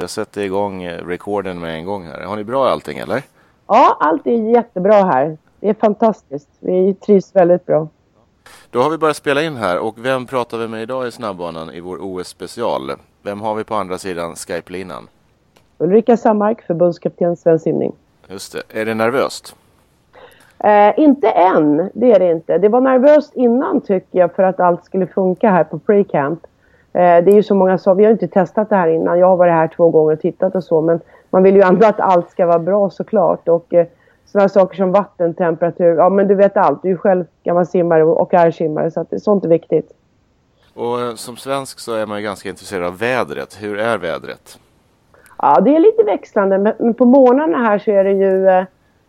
Jag sätter igång eh, recorden med en gång här. Har ni bra allting eller? Ja, allt är jättebra här. Det är fantastiskt. Vi trivs väldigt bra. Då har vi börjat spela in här och vem pratar vi med idag i snabbbanan i vår OS-special? Vem har vi på andra sidan Skype-linan? Ulrika Sammark, förbundskapten Svensk simning. Just det. Är det nervöst? Eh, inte än, det är det inte. Det var nervöst innan tycker jag för att allt skulle funka här på pre-camp. Eh, det är ju så många som, vi har inte testat det här innan. Jag har varit här två gånger och tittat och så men man vill ju ändå att allt ska vara bra såklart. Och eh, sådana saker som vattentemperatur, ja men du vet allt. Du är ju själv gammal simmare och är simmare så att sånt är viktigt. Och eh, som svensk så är man ju ganska intresserad av vädret. Hur är vädret? Ja, det är lite växlande men på morgnarna här så är det ju eh,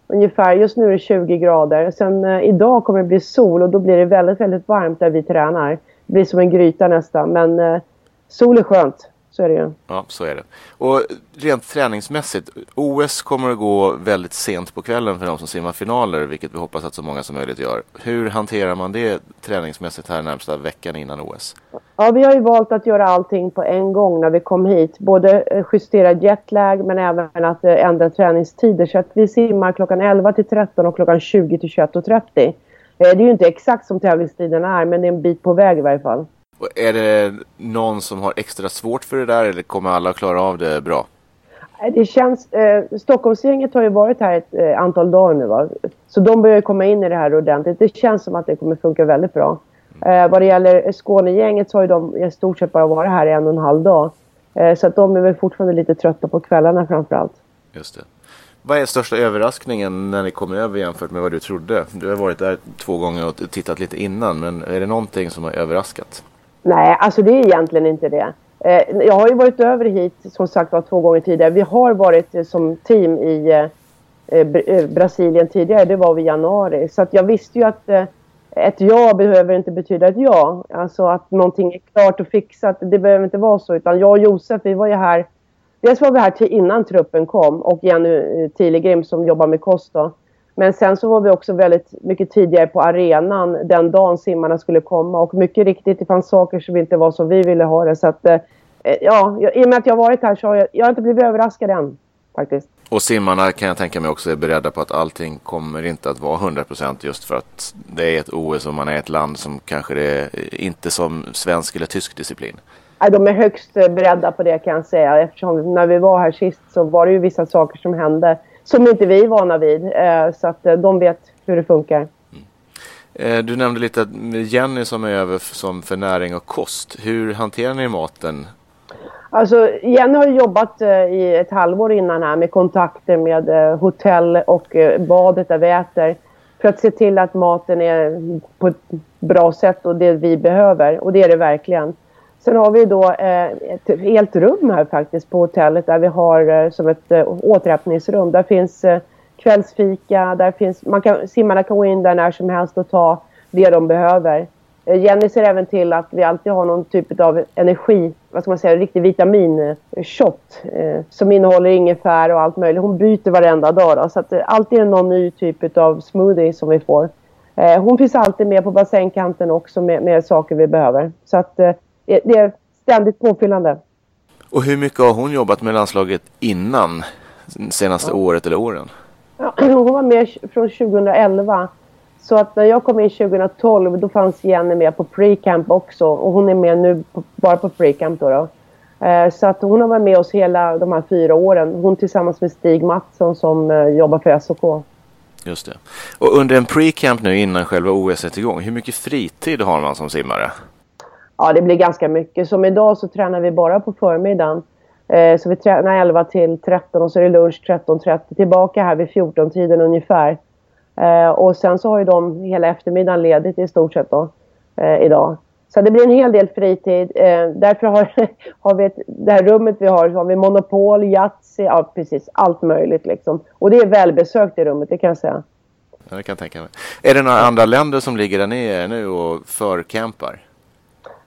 ungefär, just nu är det 20 grader. Sen eh, idag kommer det bli sol och då blir det väldigt, väldigt varmt där vi tränar. Det blir som en gryta nästan men eh, sol är skönt. Så är det ju. Ja, så är det. Och rent träningsmässigt, OS kommer att gå väldigt sent på kvällen för de som simmar finaler, vilket vi hoppas att så många som möjligt gör. Hur hanterar man det träningsmässigt här närmsta veckan innan OS? Ja, vi har ju valt att göra allting på en gång när vi kom hit. Både eh, justera jetlag men även att eh, ändra träningstider. Så att vi simmar klockan 11 till 13 och klockan 20 till 21.30. Eh, det är ju inte exakt som tävlingstiden är men det är en bit på väg i varje fall. Och är det någon som har extra svårt för det där eller kommer alla klara av det bra? Det känns, eh, Stockholmsgänget har ju varit här ett eh, antal dagar nu va? Så de börjar komma in i det här ordentligt. Det känns som att det kommer funka väldigt bra. Eh, vad det gäller Skånegänget så har ju de i stort sett bara varit här en och en halv dag. Eh, så att de är väl fortfarande lite trötta på kvällarna framförallt. Just det. Vad är största överraskningen när ni kommer över jämfört med vad du trodde? Du har varit där två gånger och tittat lite innan men är det någonting som har överraskat? Nej, alltså det är egentligen inte det. Eh, jag har ju varit över hit som sagt var två gånger tidigare. Vi har varit eh, som team i eh, Brasilien tidigare. Det var vi i januari. Så att jag visste ju att ett ja behöver inte betyda ett ja. Alltså att någonting är klart och fixat. Det behöver inte vara så. Utan jag och Josef, vi var ju här. Dels var vi här innan truppen kom och Jenny eh, Tilegrim som jobbar med kost då. Men sen så var vi också väldigt mycket tidigare på arenan den dagen simmarna skulle komma och mycket riktigt det fanns saker som inte var som vi ville ha det. Så att, eh, eh, ja, i och med att jag har varit här så har jag, jag har inte blivit överraskad än faktiskt. Och simmarna kan jag tänka mig också är beredda på att allting kommer inte att vara 100% just för att det är ett OS och man är ett land som kanske det är inte som svensk eller tysk disciplin. De är högst beredda på det kan jag säga eftersom när vi var här sist så var det ju vissa saker som hände som inte vi är vana vid. Eh, så att eh, de vet hur det funkar. Mm. Eh, du nämnde lite att Jenny som är över som för näring och kost. Hur hanterar ni maten? Alltså Jenny har jobbat i ett halvår innan här med kontakter med hotell och badet där vi äter. För att se till att maten är på ett bra sätt och det vi behöver. Och det är det verkligen. Sen har vi då eh, ett helt rum här faktiskt på hotellet där vi har eh, som ett eh, återhämtningsrum. Där finns kvällsfika, där finns, man kan, simmarna kan gå in där när som helst och ta det de behöver. Jenny ser även till att vi alltid har någon typ av energi, vad ska man säga, riktig vitaminshot eh, som innehåller ingefära och allt möjligt. Hon byter varenda dag då, så att det alltid är det någon ny typ av smoothie som vi får. Eh, hon finns alltid med på bassängkanten också med, med saker vi behöver. Så att eh, det är ständigt påfyllande. Och hur mycket har hon jobbat med landslaget innan senaste ja. året eller åren? Ja, hon var med från 2011. Så att när jag kom in 2012 då fanns Jenny med på pre-camp också och hon är med nu på, bara på pre-camp då. då. Eh, så att hon har varit med oss hela de här fyra åren. Hon tillsammans med Stig Mattsson som eh, jobbar för SOK. Just det. Och under en pre-camp nu innan själva OS är igång, hur mycket fritid har man som simmare? Ja, det blir ganska mycket. Som idag så tränar vi bara på förmiddagen. Eh, så vi tränar 11 till 13 och så är det lunch 13.30. Tillbaka här vid 14-tiden ungefär. Eh, och sen så har ju de hela eftermiddagen ledigt i stort sett då, eh, idag. Så det blir en hel del fritid. Eh, därför har, har vi ett, det här rummet vi har, så har vi Monopol, Yatzy, ja precis allt möjligt liksom. Och det är välbesökt i rummet, det kan jag säga. Ja, det kan jag tänka mig. Är det några andra länder som ligger där ni är nu och förcampar?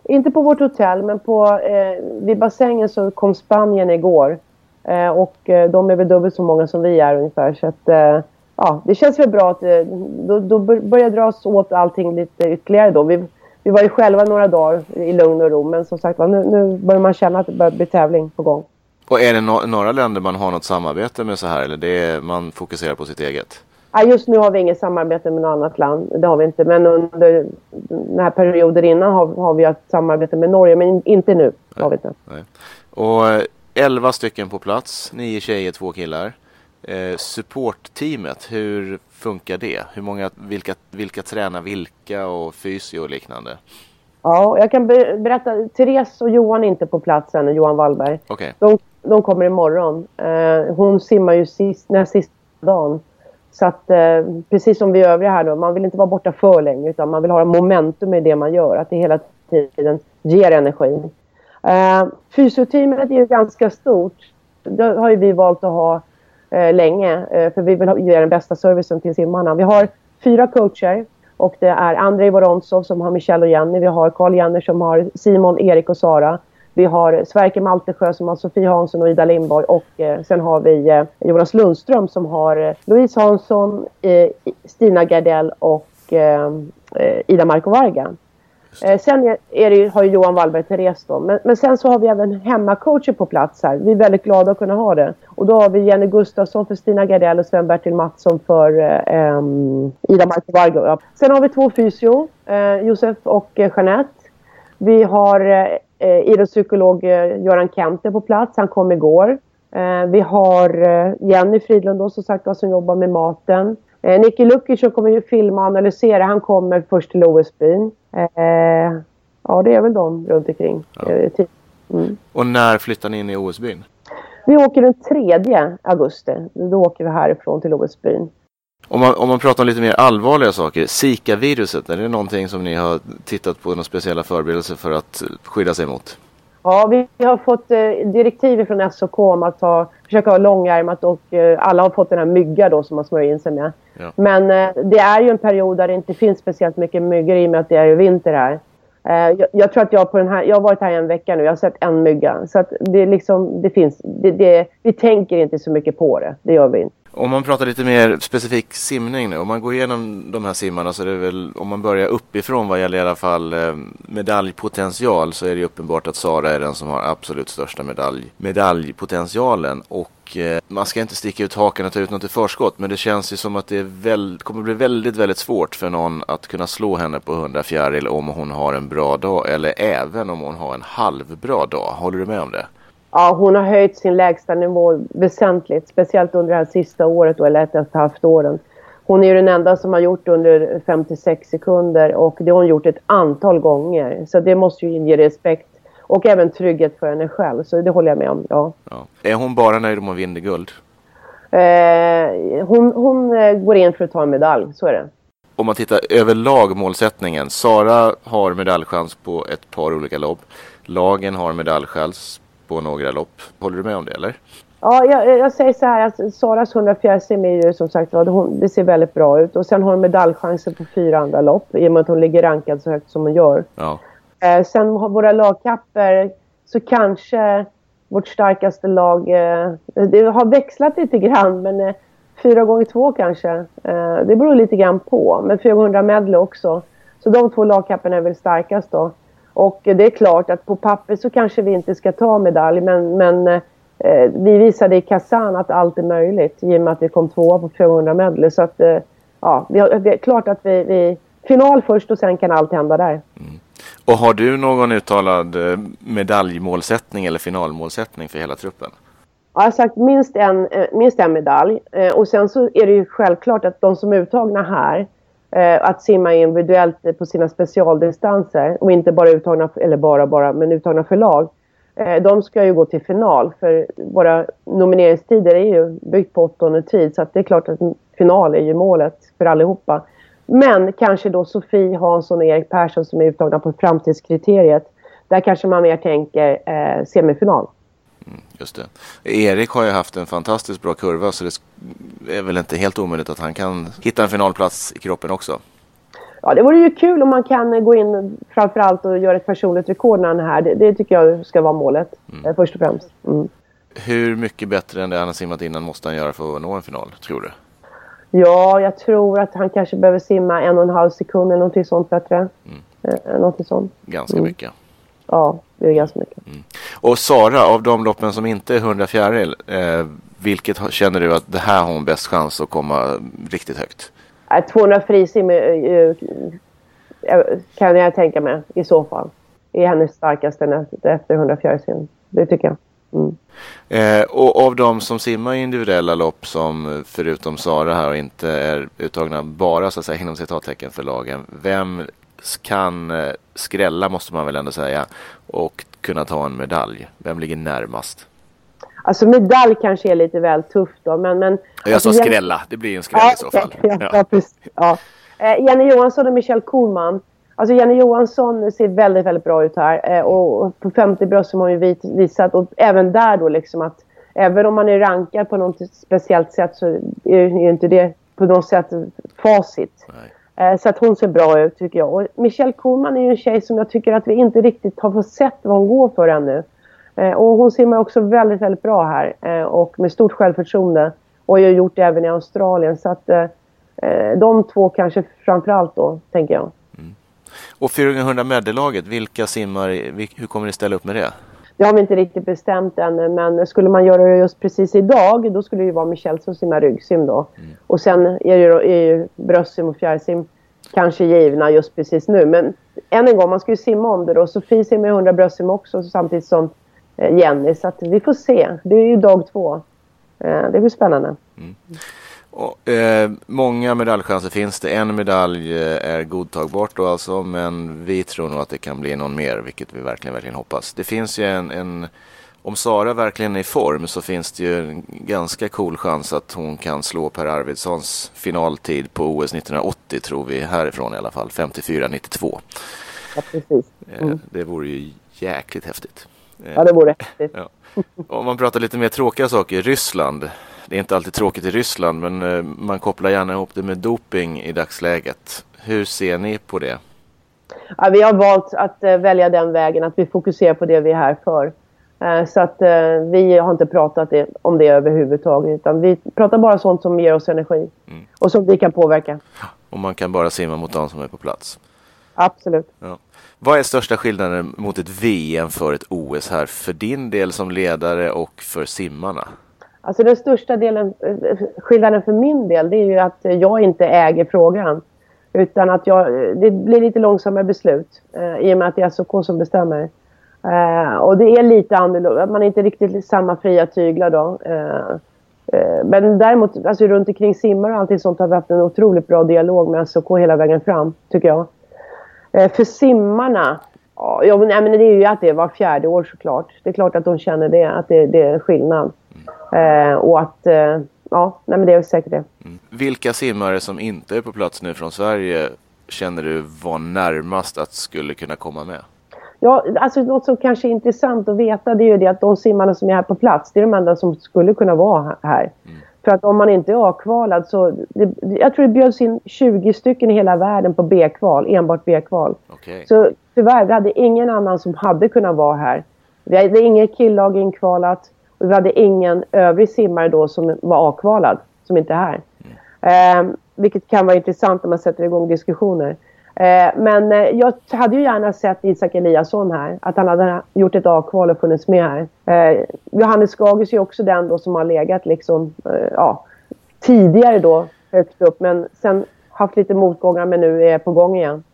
Inte på vårt hotell, men på, eh, vid bassängen så kom Spanien igår. Eh, och eh, de är väl dubbelt så många som vi är ungefär. Så att, eh, ja, det känns väl bra att eh, då, då börjar dras åt allting lite ytterligare då. Vi, vi var ju själva några dagar i lugn och ro, men som sagt nu, nu börjar man känna att det börjar bli tävling på gång. Och är det no några länder man har något samarbete med så här eller det är, man fokuserar på sitt eget? Ja, just nu har vi inget samarbete med något annat land. Det har vi inte. Men under den här perioden innan har, har vi ett samarbete med Norge. Men inte nu. Har vi inte. Nej. Och 11 stycken på plats. Nio tjejer, två killar. Eh, supportteamet, hur funkar det? Hur många, vilka, vilka tränar vilka och fysio och liknande? Ja, jag kan berätta. Therese och Johan är inte på plats ännu, Johan Wallberg. Okay. De, de kommer imorgon. Eh, hon simmar ju sist, näst sista dagen. Så att eh, precis som vi övriga här då, man vill inte vara borta för länge utan man vill ha momentum i det man gör. Att det hela tiden ger energi. Eh, fysioteamet är ju ganska stort. Det har ju vi valt att ha eh, länge eh, för vi vill ha, ge den bästa servicen till simmarna. Vi har fyra coacher och det är Andrei Vorontsov som har Michelle och Jenny. Vi har Carl Jenner som har Simon, Erik och Sara. Vi har Sverker Maltesjö som har Sofie Hansson och Ida Lindborg och eh, sen har vi eh, Jonas Lundström som har eh, Louise Hansson, eh, Stina Gardell och eh, Ida Marko Varga. sen är, är det, har Johan Wallberg Therese då. Men, men, sen så har vi även hemmacoacher på plats här. Vi är väldigt glada att kunna ha det. Och då har vi Jenny Gustafsson för Stina Gardell och Sven-Bertil Mattsson för Ida Marko Varga. Ja. Sen har vi två fysio, Josef och Jeanette. Vi har eh, idrottspsykolog eh, Göran Kenter på plats. Han kom igår. Eh, vi har eh, Jenny Fridlund då, som sagt som jobbar med maten. Eh, Nicky Lukic som kommer ju filma och analysera. Han kommer först till OS-byn. Eh, ja, det är väl de runt omkring. Ja. Eh, mm. Och när flyttar ni in i OS-byn? Vi åker den 3 augusti. Då åker vi härifrån till OS-byn. Om man, om man pratar om lite mer allvarliga saker, Zika-viruset, är det någonting som ni har tittat på några speciella förberedelser för att skydda sig mot? Ja, vi har fått eh, direktiv från SOK om att ha, försöka ha långärmat och eh, alla har fått den här mygga då som man smörjer in sig med. Ja. Men eh, det är ju en period där det inte finns speciellt mycket myggor i och med att det är ju vinter här. Eh, jag, jag, tror att jag på den här, jag har varit här en vecka nu, jag har sett en mygga. Så att det liksom, det finns, det, det, vi tänker inte så mycket på det, det gör vi inte. Om man pratar lite mer specifik simning nu, om man går igenom de här simmarna så är det väl, om man börjar uppifrån vad gäller i alla fall eh, medaljpotential så är det uppenbart att Sara är den som har absolut största medalj, medaljpotentialen och eh, man ska inte sticka ut hakan och ta ut något i förskott men det känns ju som att det väl, kommer bli väldigt, väldigt svårt för någon att kunna slå henne på 100 fjäril om hon har en bra dag eller även om hon har en halvbra dag. Håller du med om det? Ja, hon har höjt sin lägsta nivå väsentligt. Speciellt under det här sista året då, eller ett och ett halvt åren. Hon är ju den enda som har gjort under 56 sekunder och det har hon gjort ett antal gånger. Så det måste ju inge respekt och även trygghet för henne själv. Så det håller jag med om, ja. ja. Är hon bara nöjd om hon vinner guld? Eh, hon, hon eh, går in för att ta en medalj, så är det. Om man tittar överlag målsättningen. Sara har medaljchans på ett par olika lopp. Lagen har medaljchans på några lopp. Håller du med om det eller? Ja, jag, jag säger så här att Saras 100 fjärrsim är ju som sagt det ser väldigt bra ut. Och sen har hon medaljchanser på fyra andra lopp i och med att hon ligger rankad så högt som hon gör. Ja. Eh, sen har våra lagkapper så kanske vårt starkaste lag, eh, det har växlat lite grann men eh, fyra gånger två kanske. Eh, det beror lite grann på. Men 400 medley också. Så de två lagkapperna är väl starkast då. Och det är klart att på papper så kanske vi inte ska ta medalj men, men eh, vi visade i Kazan att allt är möjligt i och med att vi kom tvåa på 400 medley. Så att eh, ja, vi har, det är klart att vi, vi final först och sen kan allt hända där. Mm. Och har du någon uttalad eh, medaljmålsättning eller finalmålsättning för hela truppen? jag har sagt minst en, eh, minst en medalj. Eh, och sen så är det ju självklart att de som är uttagna här Eh, att simma individuellt på sina specialdistanser och inte bara uttagna, eller bara bara, men uttagna för lag. Eh, de ska ju gå till final för våra nomineringstider är ju byggt på åttonde tid så att det är klart att final är ju målet för allihopa. Men kanske då Sofie Hansson och Erik Persson som är uttagna på framtidskriteriet. Där kanske man mer tänker eh, semifinal. Just det. Erik har ju haft en fantastiskt bra kurva så det är väl inte helt omöjligt att han kan hitta en finalplats i kroppen också. Ja, det vore ju kul om man kan gå in framförallt och göra ett personligt rekord när han är här. Det, det tycker jag ska vara målet mm. Eh, först och främst. Mm. Hur mycket bättre än det han har simmat innan måste han göra för att nå en final, tror du? Ja, jag tror att han kanske behöver simma en och en halv sekund eller någonting sånt bättre. Mm. Eh, någonting sånt. Ganska mm. mycket. Ja, det är ganska mycket. Mm. Och Sara, av de loppen som inte är 100 fjäril, eh, vilket känner du att det här har hon bäst chans att komma riktigt högt? 200 frisim kan jag tänka mig i så fall. Är hennes starkaste efter 100 fjärilsim. Det tycker jag. Mm. Eh, och av de som simmar i individuella lopp som förutom Sara här och inte är uttagna bara så att säga inom citattecken för lagen. Vem kan eh, skrälla måste man väl ändå säga och kunna ta en medalj? Vem ligger närmast? Alltså medalj kanske är lite väl tufft då men... men jag alltså, sa skrälla, det blir en skräll ja, i så fall. Ja, ja. ja. Eh, Jenny Johansson och Michelle Kohlman Alltså Jenny Johansson ser väldigt, väldigt bra ut här. Eh, och på 50 bröst har hon ju visat, och även där då liksom att även om man är rankad på något speciellt sätt så är ju inte det på något sätt facit. Eh, Eh, så att hon ser bra ut tycker jag. Och Michelle Kohlman är ju en tjej som jag tycker att vi inte riktigt har fått sett vad hon går för ännu. Eh, och hon simmar också väldigt, väldigt bra här eh, och med stort självförtroende. Och har gjort det även i Australien. Så att eh, eh de två kanske framförallt då, tänker jag. Mm. Och 400 medellaget, vilka simmar, hur kommer ni ställa upp med det? Det har vi inte riktigt bestämt än, men skulle man göra det just precis idag, då skulle det ju vara Michelle som simmar ryggsim då. Mm. Och sen är ju, är ju bröstsim och fjärrsim kanske givna just precis nu. Men än en gång, man ska ju simma om det då. Sofie simmar 100 bröstsim också samtidigt som eh, Jenny. Så att vi får se. Det är ju dag två. Eh, det blir spännande. Mm. Och, eh, många medaljchanser finns det. En medalj eh, är godtagbart då alltså, men vi tror nog att det kan bli någon mer, vilket vi verkligen, verkligen hoppas. Det finns ju en, en om Sara verkligen är i form så finns det ju en ganska cool chans att hon kan slå Per Arvidssons finaltid på OS 1980 tror vi härifrån i alla fall, 54-92. Ja, precis. Eh, mm. Det vore ju jäkligt häftigt. Ja, det vore häftigt. Ja. Om man pratar lite mer tråkiga saker, Ryssland det är inte alltid tråkigt i Ryssland men eh, man kopplar gärna ihop det med doping i dagsläget. Hur ser ni på det? Ja, vi har valt att uh, välja den vägen, att vi fokuserar på det vi är här för. Uh, så att vi har inte pratat om det överhuvudtaget utan vi pratar bara sånt som ger oss energi mm. och som vi kan påverka. Och man kan bara simma mot de som är på plats? Absolut. Ja. Vad är största skillnaden mot ett VM för ett OS här för din del som ledare och för simmarna? Alltså den största delen, eh, skillnaden för min del, det är ju att jag inte äger frågan. Utan att jag, det blir lite långsammare beslut eh, i och med att det är SOK som bestämmer. Eh, och det är lite annorlunda, man är inte riktigt samma fria tyglar då. Eh, eh, men däremot, alltså runt omkring simmar och allting sånt har vi haft en otroligt bra dialog med SOK hela vägen fram, tycker jag. Eh, för simmarna, ja, men det är ju att det är var fjärde år såklart. Det är klart att de känner det, att det, det är skillnad. Eh, och att, eh, ja, nej, men det är säkert det. Mm. Vilka simmare som inte är på plats nu från Sverige känner du var närmast att skulle kunna komma med? Ja, alltså något som kanske är intressant att veta det är ju det att de simmarna som är här på plats, det är de enda som skulle kunna vara här. Mm. För att om man inte är A-kvalad så, det, jag tror det bjöds in 20 stycken i hela världen på B-kval, enbart B-kval. Okay. Så tyvärr, vi hade ingen annan som hade kunnat vara här. Vi hade inget killag inkvalat. Och vi hade ingen övrig simmare då som var avkvalad, som inte är här. Mm. Eh, vilket kan vara intressant när man sätter igång diskussioner. Eh, men eh, jag hade ju gärna sett Isak Eliasson här. Att han hade gjort ett A-kval och funnits med här. Eh, Johannes Skages är också den då som har legat liksom, eh, ja, tidigare då högt upp. Men sen haft lite motgångar men nu är på gång igen.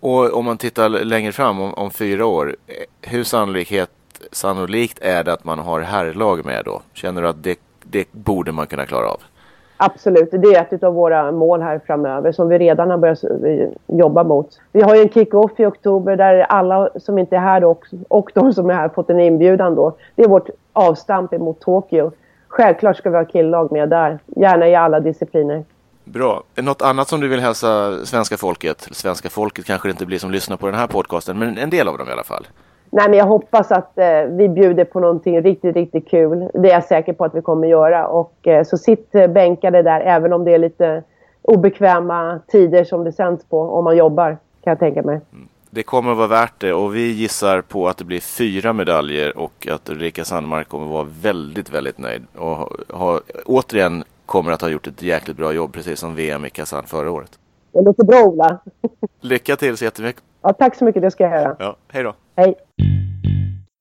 Och om man tittar längre fram, om, om fyra år, eh, hur sannolikhet sannolikt är det att man har herrlag med då? Känner du att det, det borde man kunna klara av? Absolut, det är ett av våra mål här framöver som vi redan har börjat jobba mot. Vi har ju en kick-off i oktober där alla som inte är här då, och de som är här fått en inbjudan då. Det är vårt avstamp mot Tokyo. Självklart ska vi ha killag med där, gärna i alla discipliner. Bra. Något annat som du vill hälsa svenska folket? Svenska folket kanske det inte blir som lyssnar på den här podcasten, men en del av dem i alla fall. Nej, men jag hoppas att eh, vi bjuder på någonting riktigt, riktigt kul. Det är jag säker på att vi kommer göra. Och, eh, så sitt eh, bänkade där, även om det är lite obekväma tider som det sänds på, om man jobbar, kan jag tänka mig. Mm. Det kommer att vara värt det och vi gissar på att det blir fyra medaljer och att Ulrika Sandmark kommer att vara väldigt, väldigt nöjd. Och ha, ha, återigen kommer att ha gjort ett jäkligt bra jobb, precis som VM i Kazan förra året. Det låter bra, Ola. Lycka till så jättemycket. Ja, tack så mycket, det ska jag göra. Ja, hej då. Hej.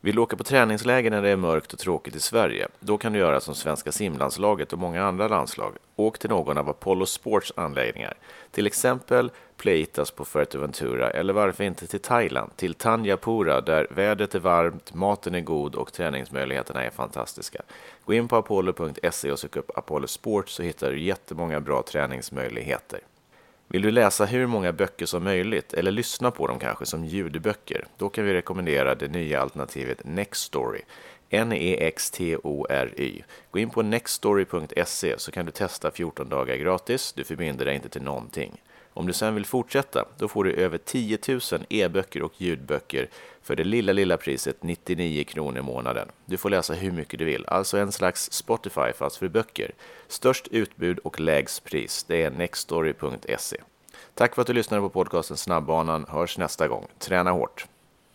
Vill du åka på träningsläger när det är mörkt och tråkigt i Sverige? Då kan du göra som svenska simlandslaget och många andra landslag. Åk till någon av Apollo Sports anläggningar. Till exempel Pleitas på Fuerteventura eller varför inte till Thailand, till Tanjapura där vädret är varmt, maten är god och träningsmöjligheterna är fantastiska. Gå in på apollo.se och sök upp Apollo Sports så hittar du jättemånga bra träningsmöjligheter. Vill du läsa hur många böcker som möjligt eller lyssna på dem kanske som ljudböcker? Då kan vi rekommendera det nya alternativet Nextory. N-E-X-T-O-R-Y. Gå in på nextory.se så kan du testa 14 dagar gratis. Du förbinder dig inte till någonting. Om du sen vill fortsätta, då får du över 10 000 e-böcker och ljudböcker för det lilla, lilla priset 99 kronor i månaden. Du får läsa hur mycket du vill, alltså en slags Spotify fast för böcker. Störst utbud och lägst pris, det är nextory.se. Tack för att du lyssnade på podcasten Snabbbanan. Hörs nästa gång. Träna hårt!